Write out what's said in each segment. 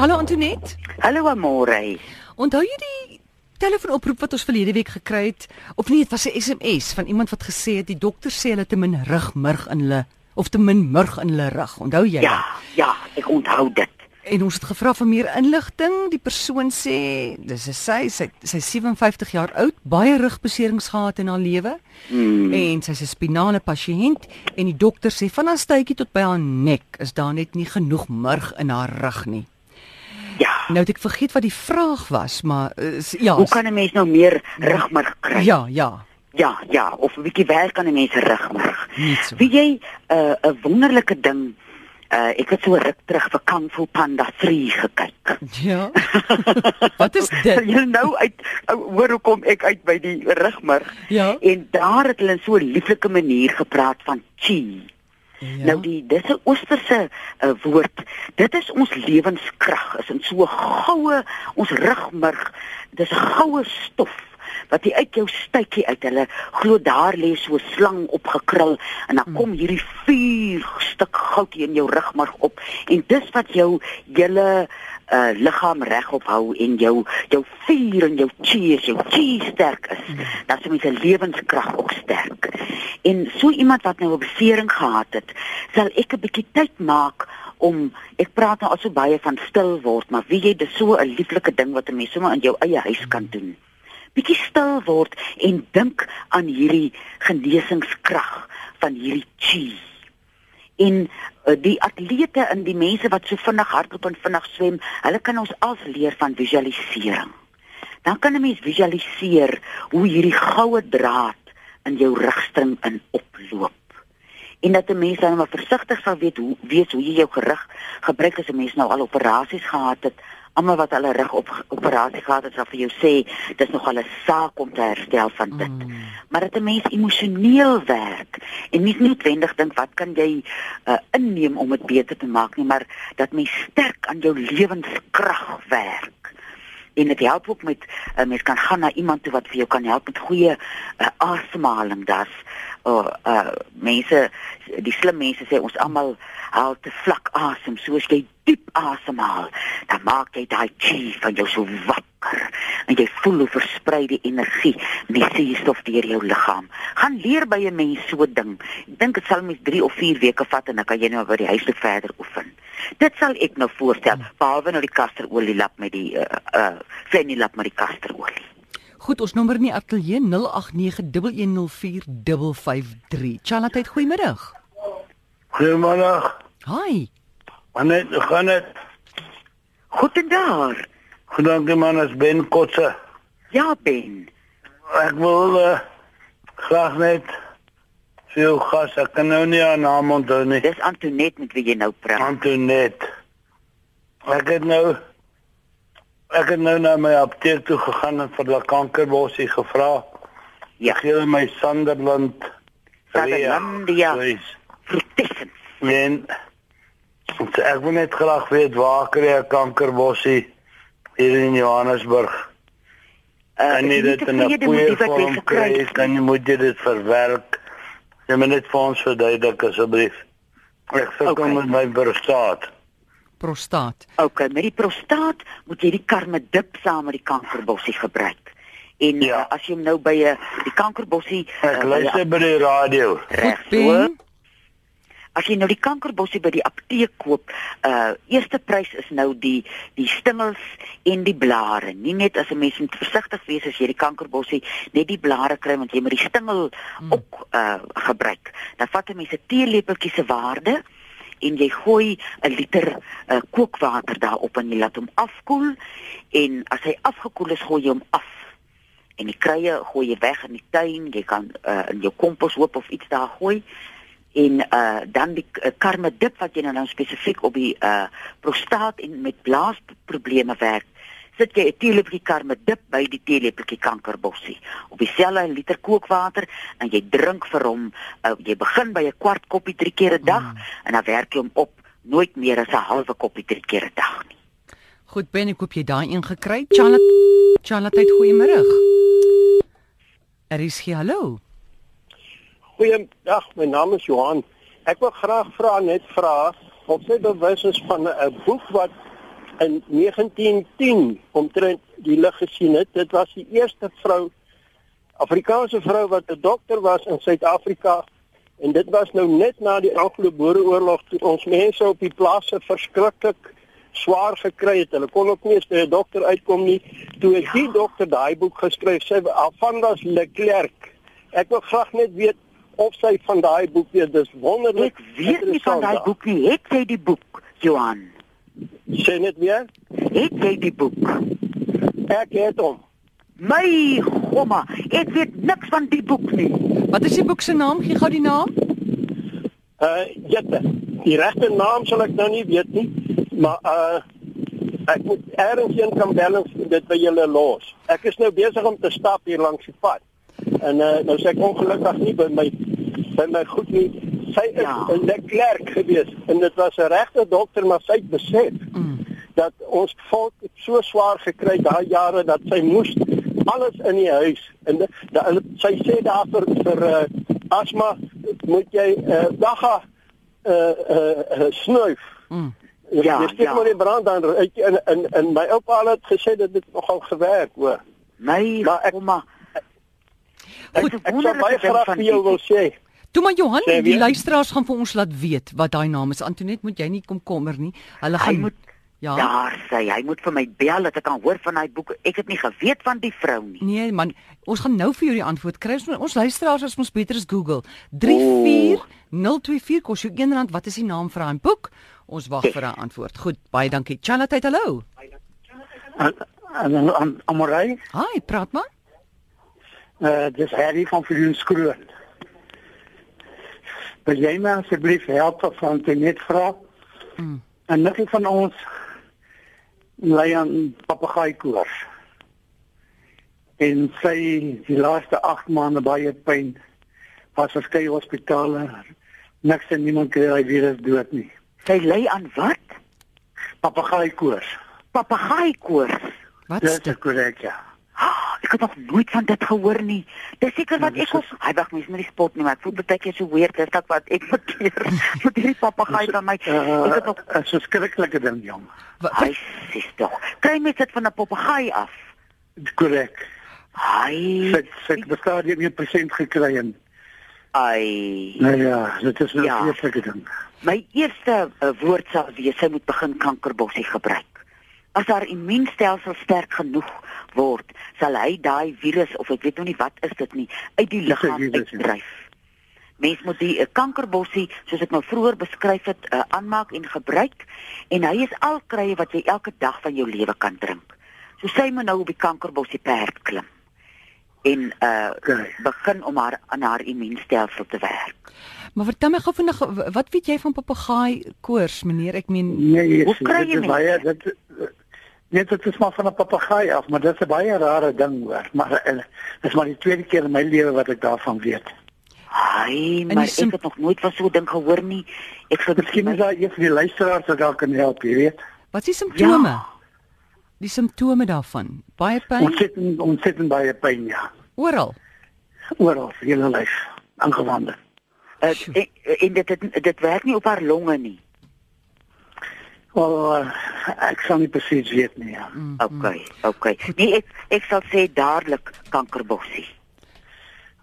Hallo Antoinette. Hallo Amore. Onthou jy die telefoonoproep wat ons verlede week gekry het? Of nee, dit was 'n SMS van iemand wat gesê het die dokter sê hulle te min rugmurg in hulle of te min murg in hulle rug. Onthou jy? Ja, ja, ek onthou dit. En ons het gevra vir meer inligting. Die persoon sê dis is sy, sy sy 57 jaar oud, baie rugbeserings gehad in haar lewe. Hmm. En sy's 'n spinale pasiënt en die dokter sê van haar stuitjie tot by haar nek is daar net nie genoeg murg in haar rug nie. Ja. Nou het ek vergeet wat die vraag was, maar uh, ja. Hoe kan 'n mens nou meer rugmurg kry? Ja, ja. ja, ja, of 'n bietjie werk aan 'n mens. Net so. Weet jy, 'n uh, 'n wonderlike ding. Uh, ek het so ruk terug vir Kung Fu Panda 3 gekyk. Ja. wat is dit? Jy nou uit hoor hoe kom ek uit by die rugmurg? Ja. En daar het hulle so 'n lieflike manier gepraat van chi. Ja. Nou die dis 'n oosterse uh, woord. Dit is ons lewenskrag. Is in so 'n goue ons rugmurg. Dis 'n goue stof wat jy uit jou stuitjie uit hulle glo daar lê so slang opgekrul en dan kom hierdie vuur stuk goud hier in jou rugmurg op en dis wat jou hele uh liggaam regop hou en jou jou vuur en jou chi is jou chi sterk is. Dan is met 'n lewenskrag ook sterk. En so iemand wat nou 'n besering gehad het, sal ek 'n bietjie tyd maak om ek praat nou al so baie van stil word, maar wie jy dis so 'n lieflike ding wat 'n mens sommer in jou eie huis kan doen. Bietjie stil word en dink aan hierdie genesingskrag van hierdie chi en uh, die atlete en die mense wat so vinnig hardloop en vinnig swem, hulle kan ons als leer van visualisering. Dan kan 'n mens visualiseer hoe hierdie goue draad in jou rugstring in oploop. En dat 'n mens dan maar versigtig sal weet hoe weet hoe jy jou gerug gebruik as 'n mens nou al operasies gehad het. Almal wat hulle rug op operasie gehad het, sal vir jou sê dis nogal 'n saak om te herstel van dit. Mm. Maar dat 'n mens emosioneel werk en nie noodwendig dink wat kan jy uh, inneem om dit beter te maak nie, maar dat mens sterk aan jou lewenskrag werk en dit help ook met uh, mens kan gaan na iemand toe wat vir jou kan help met goeie uh, asemhaling daar's uh, uh, mense die slim mense sê ons almal haal te vlak asem soos jy diep asemhaal dan maak jy daai chi van jou so wakker en jy voel hoe versprei die energie die suurstof deur jou liggaam. Gaan leer by 'n mens so ding. Ek dink dit sal mens 3 of 4 weke vat en dan kan jy nou by die huis toe verder oefen. Dit sal ek nou voorstel behalwe nou die kasterolie lap met die uh uh fenilap met die kasterolie Goed, ons nommer in die ateljee 0891104553. Charlotte, goeiemiddag. Goeiemiddag. Hi. Wanneer gaan dit? Goeiedag. Goeiedag man, as Ben Kotse. Ja, Ben. Ek wil uh, graag net veel gas. Ek kan nou nie haar naam onthou nie. Dis Antoinette met wie jy nou praat. Antoinette. Ek het nou ek het nou na my apteek toe gegaan en vir die kankerbossie gevra. Ja. Gee hulle my Sunderland. Sunderlandia. Please. Protection. En so ek wil net graag weet waar kry ek kankerbossie hier in Johannesburg? Uh, Kan jy ek is dit in 'n goeie jy vorm kry? jy moet jy dit verwerk? Jy moet net vir ons verduidelik asseblief. Ek sukkel Okay. met my prostaat. Prostaat. Okay, met die prostaat moet jy die karmedip saam met die kankerbossie gebruik. En Ja. uh, as jy hom nou by 'n die kankerbossie Ek luister by die radio. reg Goed, so. Ben. As jy nou die kankerbossie by die apteek koop, uh eerste prys is nou die die stingels en die blare. Nie net as 'n mens moet versigtig wees as jy die kankerbossie net die blare kry want jy moet die stingel mm. ook uh gebruik. Dan vat 'n mens 'n teelepeltjie se waarde en jy gooi 'n liter uh, kookwater daarop en jy laat hom afkoel en as hy afgekoel is, gooi jy hom af. En die kruie gooi jy weg in die tuin, jy kan uh, in jou komposhoop of iets daar gooi en uh dan die uh, karmedip wat jy nou, nou spesifiek op die uh prostaat en met blaasprobleme werk sit jy 'n teelepeltjie karmedip by die teelepeltjie kankerbossie op dieselfde liter kookwater en jy drink vir hom uh, jy begin by 'n kwart koppie drie keer 'n dag mm. en dan werk jy hom op nooit meer as 'n halwe koppie drie keer 'n dag nie Goed, Ben, ek hoop jy daai een gekry. Charlotte, Charlotte, goeiemiddag. Er is hier hallo. Goeiedag, my naam is Johan. Ek wil graag vra net vra of sy bewus is van 'n boek wat in 1910 omtrent die lig gesien het. Dit was die eerste vrou Afrikaanse vrou wat 'n dokter was in Suid-Afrika en dit was nou net na die Anglo-Boereoorlog toe ons mense op die plase verskriklik swaar gekry het. Hulle kon ook nie eens by 'n dokter uitkom nie. Toe het die dokter daai boek geskryf, sy Alvandas Leclerc. Ek wil graag net weet of sy van daai boek weet. Dis wonderlik. Ek weet nie van daai boek nie. Het jy die boek, Johan? Sê net weer. Het jy die boek? Ek het hom. My gomma, ek weet niks van die boek nie. Wat is die boek se naam? Gee gou die naam. Uh Jette. Die regte naam sal ek nou nie weet nie, maar uh ek moet eers een kan balance dit by julle los. Ek is nou besig om te stap hier langs die pad. En uh nou sê ek ongelukkig nie by my by my goed nie. Sy is Ja. 'n ja. klerk gewees en dit was 'n regte dokter maar sy het besef Mm. dat ons volk het so swaar gekry daai jare dat sy moes alles in die huis en da, da, sy sê daar vir vir uh, asma moet jy uh, dagga uh, uh, uh, snuif. Mm. Ja, jy steek ja. maar die brand aan uit en en en my oupa het gesê dat dit nogal gewerk hoor. My Maar ek-. Ek, Goed, ek sou wonderlike baie graag vir jou wil sê. Toe maar Johan, Sê die luisteraars gaan vir ons laat weet wat daai naam is. Antoinette, moet jy nie kom kommer nie. Hulle Hy gaan moet Ja. Daar sê hy moet vir my bel dat ek kan hoor van hy boek. Ek het nie geweet van die vrou nie. Nee man, ons gaan nou vir jou die antwoord kry. Ons, ons luisteraars is mos beter as Google. 34024 kos jou R1. Wat is die naam vir daai boek? Ons wag vir 'n antwoord. Goed, baie dankie. Charlotte, hallo. Aan Amorey, Hi, praat maar. uh, dis Harry van Viljoenskroon. Wil jy my asseblief help van te net vra? Mm. En nikkie van ons lei aan papegaai koors. En sy die laaste 8 maande baie pyn. Was verskeie hospitale. Niks en niemand kry hy virus dood nie. Sy ly aan wat? Papegaai koors. Papegaaikoors. Wat is Dis dit? korrek ja. Ek het nog nooit van dit gehoor nie. Dis seker wat Ja, ek ook. Hy wag mens met die spot nie, maar ek voel baie keer so weird is dat wat ek verkeer met hierdie papegaai van my. Ek het nog 'n verskriklike ding jong. Hy sê tog. Kry mens dit van 'n papegaai af? Korrek. Hy Sy sy het bestaan hier 1% gekry en Ai. nou ja, dit is 'n Ja. vreeslike ding. My eerste uh, woord sal wees sy moet begin kankerbossie gebruik. As haar immuunstelsel sterk genoeg word, sal hy daai virus of ek weet nou nie wat is dit nie uit die liggaam ja. uitdryf. Mens moet die uh, kankerbossie, soos ek nou vroeër beskryf het, uh, aanmaak en gebruik en hy is al krye wat jy elke dag van jou lewe kan drink. So sy moet nou op die kankerbossie perd klim en uh Okay. begin om haar aan haar immuunstelsel te werk. maar vertel my gou vinnig wat weet jy van papegaai koors, meneer? Ek meen Nee, Hoe yes, kry dit jy is baie dit net dit is maar van 'n papegaai af, maar dit is 'n baie rare ding hoor. Maar eh, dit is maar die tweede keer in my lewe wat ek daarvan weet. Ai, maar sim- ek het nog nooit van so 'n ding gehoor nie. Ek sou Miskien is daar een van die luisteraars wat dalk kan help, jy weet. wat is die simptome? Ja. Die simptome daarvan. Baie pyn Ontsettend ontsettend baie pyn ja. oral. Oral, hele lyf, aangewande. uh, en, en dit dit dit werk nie op haar longe nie. Wel, uh, ek sal nie presies weet nie ja. Mm, Okay, okay. Nee, ek ek sal sê dadelik kankerbossie.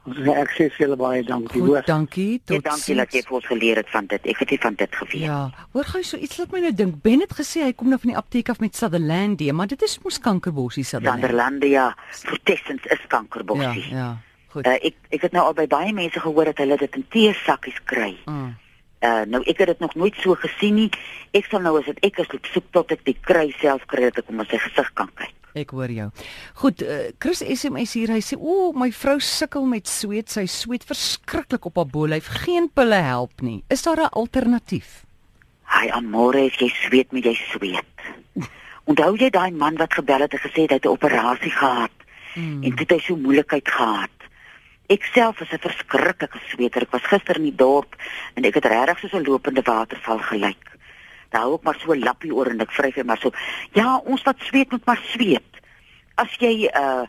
Ek sê vir julle baie dankie Goed, hoor. dankie. Ja, Tot dankie dat jy vir ons geleer het van dit. Ek het nie van dit geweet. Ja, hoor gou so iets laat my nou dink. Ben het gesê hy kom nou van die apteek af met Sutherlandia, maar dit is mos kankerbossie Sutherland. Sanderlandia protestants is Ja, kankerbossie. ja. Goed. Uh, ek ek het nou al by baie mense gehoor dat hulle dit in teesakkies kry. Mm. Uh nou ek het dit nog nooit so gesien nie. Ek sal nou as dit ek is soek tot ek die kry self kry dat ek hom in sy gesig kan kyk. Ek hoor jou. Goed, uh, Chris SMS hier. Hy sê: "O, my vrou sukkel met sweet. Sy sweet verskriklik op haar bolyf. Geen pille help nie. Is daar 'n alternatief?" Hy amore as jy sweet met jy sweet. Onthou jy daai man wat gebel het en gesê het hy het 'n operasie gehad Mm. en toe het hy so moeilikheid gehad. Ek self is 'n verskriklike sweeter. Ek was gister in die dorp en ek het regtig soos 'n lopende waterval gelyk. Daar hou ek maar so 'n lappie oor en ek vryf hom maar so. Ja, ons wat sweet moet maar sweet. As jy uh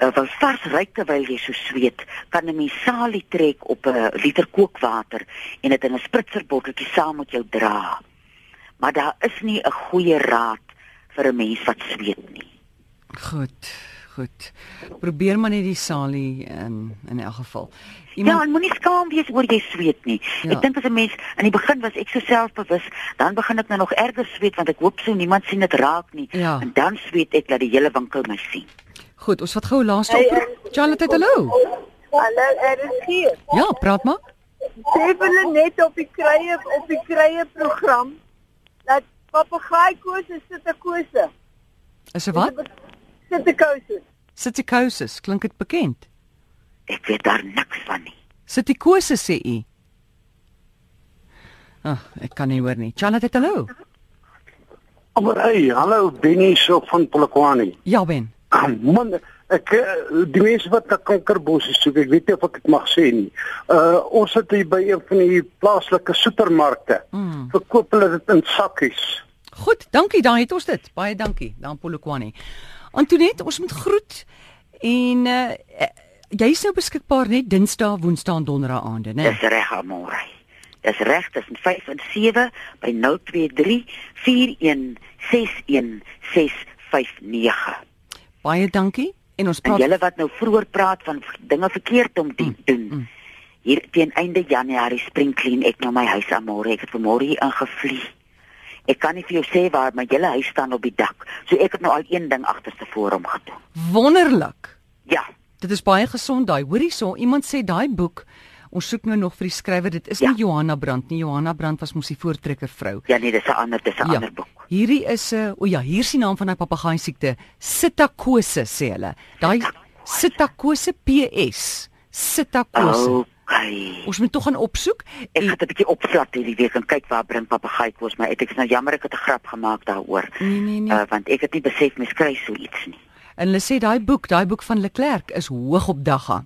uh wil vars ryk terwyl jy so sweet, kan 'n mens salie trek op 'n liter kookwater en dit in 'n spritzerbotteltjie saam met jou dra. Maar daar is nie 'n goeie raad vir 'n mens wat sweet nie. Goed. Goed. Probeer maar net die salie in in elk geval. Iemand... Ja, en moenie skaam wees oor jy sweet nie. Ja. Ek dink as 'n mens in die begin was ek so selfbewus, dan begin ek nou nog erger sweet want ek hoop so niemand sien dit raak nie. Ja. En dan sweet ek dat die hele winkel my sien. Goed, ons vat gou laaste hey, op. Charlotte, hallo. Hallo, er is hier. Ja, praat maar. Sê hulle net op die krye op die krye program dat papegaai koos is sit 'n kose. Is dit wat? Sitikosis. Sitikosis, klink dit bekend? Ek weet daar niks van nie. Sitikosis sê u. Ag, oh, ek kan nie hoor nie. Charlotte, hallo. Maar hey, hallo Benny so van Polokwane. Ja, Ben. Ah, man, ek eh, die mense wat na kankerbosse soek, ek weet nie of ek dit mag sê nie. Uh ons sit hier by een van die plaaslike supermarkte. Mm. Verkoop hulle dit in sakkies. Goed, dankie, dan het ons dit. Baie dankie, dan Polokwane. Antoinette, ons moet groet en uh, jy's nou beskikbaar net Dinsdae, Woensdae en Donderdae aande, né? Dis reg, Amore. Dis reg tussen 5 en 7 by 023 4161659. Baie dankie. En ons praat julle wat nou vroeër praat van dinge verkeerd om te mm, doen. Mm. Hier teen einde Januarie spring clean ek nou my huis Amore. Ek het vanmôre hier ingevlieg. Ek kan nie vir jou sê waar my hele huis staan op die dak. So ek het nou al een ding agterste hom gedoen. Wonderlik. Ja. Dit is baie gesond daai. Hoorie so, iemand sê daai boek Ons soek nou nog vir die skrywer. Dit is ja. nie Johanna Brandt nie. Johanna Brandt was mos die voortrekker vrou. Ja nee, dis 'n ander, dis 'n ja. ander boek. Hierdie is 'n uh, o ja, hier is die naam van daai papegaai siekte. Sitakose sê hulle. Daai Sitakose PS. Sitakose. Ai. Ons moet tog gaan opsoek. Ek gaan 'n bietjie opslat hierdie week en kyk waar bring papegaai kos my. Ek is nou jammer ek het 'n grap gemaak daaroor. Nee nee nee. Uh, want ek het nie besef mens kry so iets nie. En hulle sê daai boek, daai boek van Leclerc is hoog op dagga.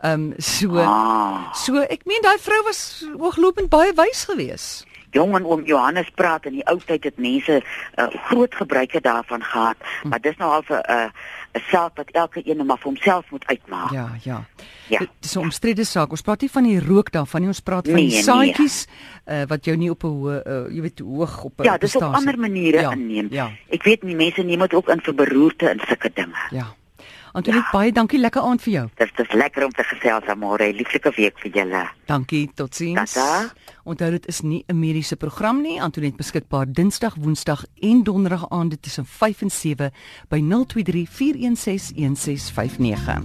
Ehm um, so ah. so ek meen daai vrou was ooglopend baie wys geweest jong en oom Johannes praat in die ou tyd het mense uh, groot gebruike daarvan gehad, hm. maar dis nou al 'n 'n 'n saak wat elke een maar vir homself moet uitmaak. Ja, ja. Ja. Dit is 'n omstrede saak. Ons praat nie van die rook daarvan nie, ons praat van nee, die saadjies nee. uh, wat jou nie op 'n hoë uh, jy weet hoog op 'n Ja, dis op ander maniere ja, inneem. Ja. Ek weet nie mense neem dit ook in vir beroerte en sulke dinge. Ja. Antoinette, ja. baie dankie, lekker aand vir jou. Dit is lekker om te gesels môre. Lieflike week vir julle. Dankie, totsiens. Tata. Onthou dit is nie 'n mediese program nie. Antoinette beskikbaar Dinsdag, Woensdag en Donderdag aande tussen 5 en 7 by 023 416 1659.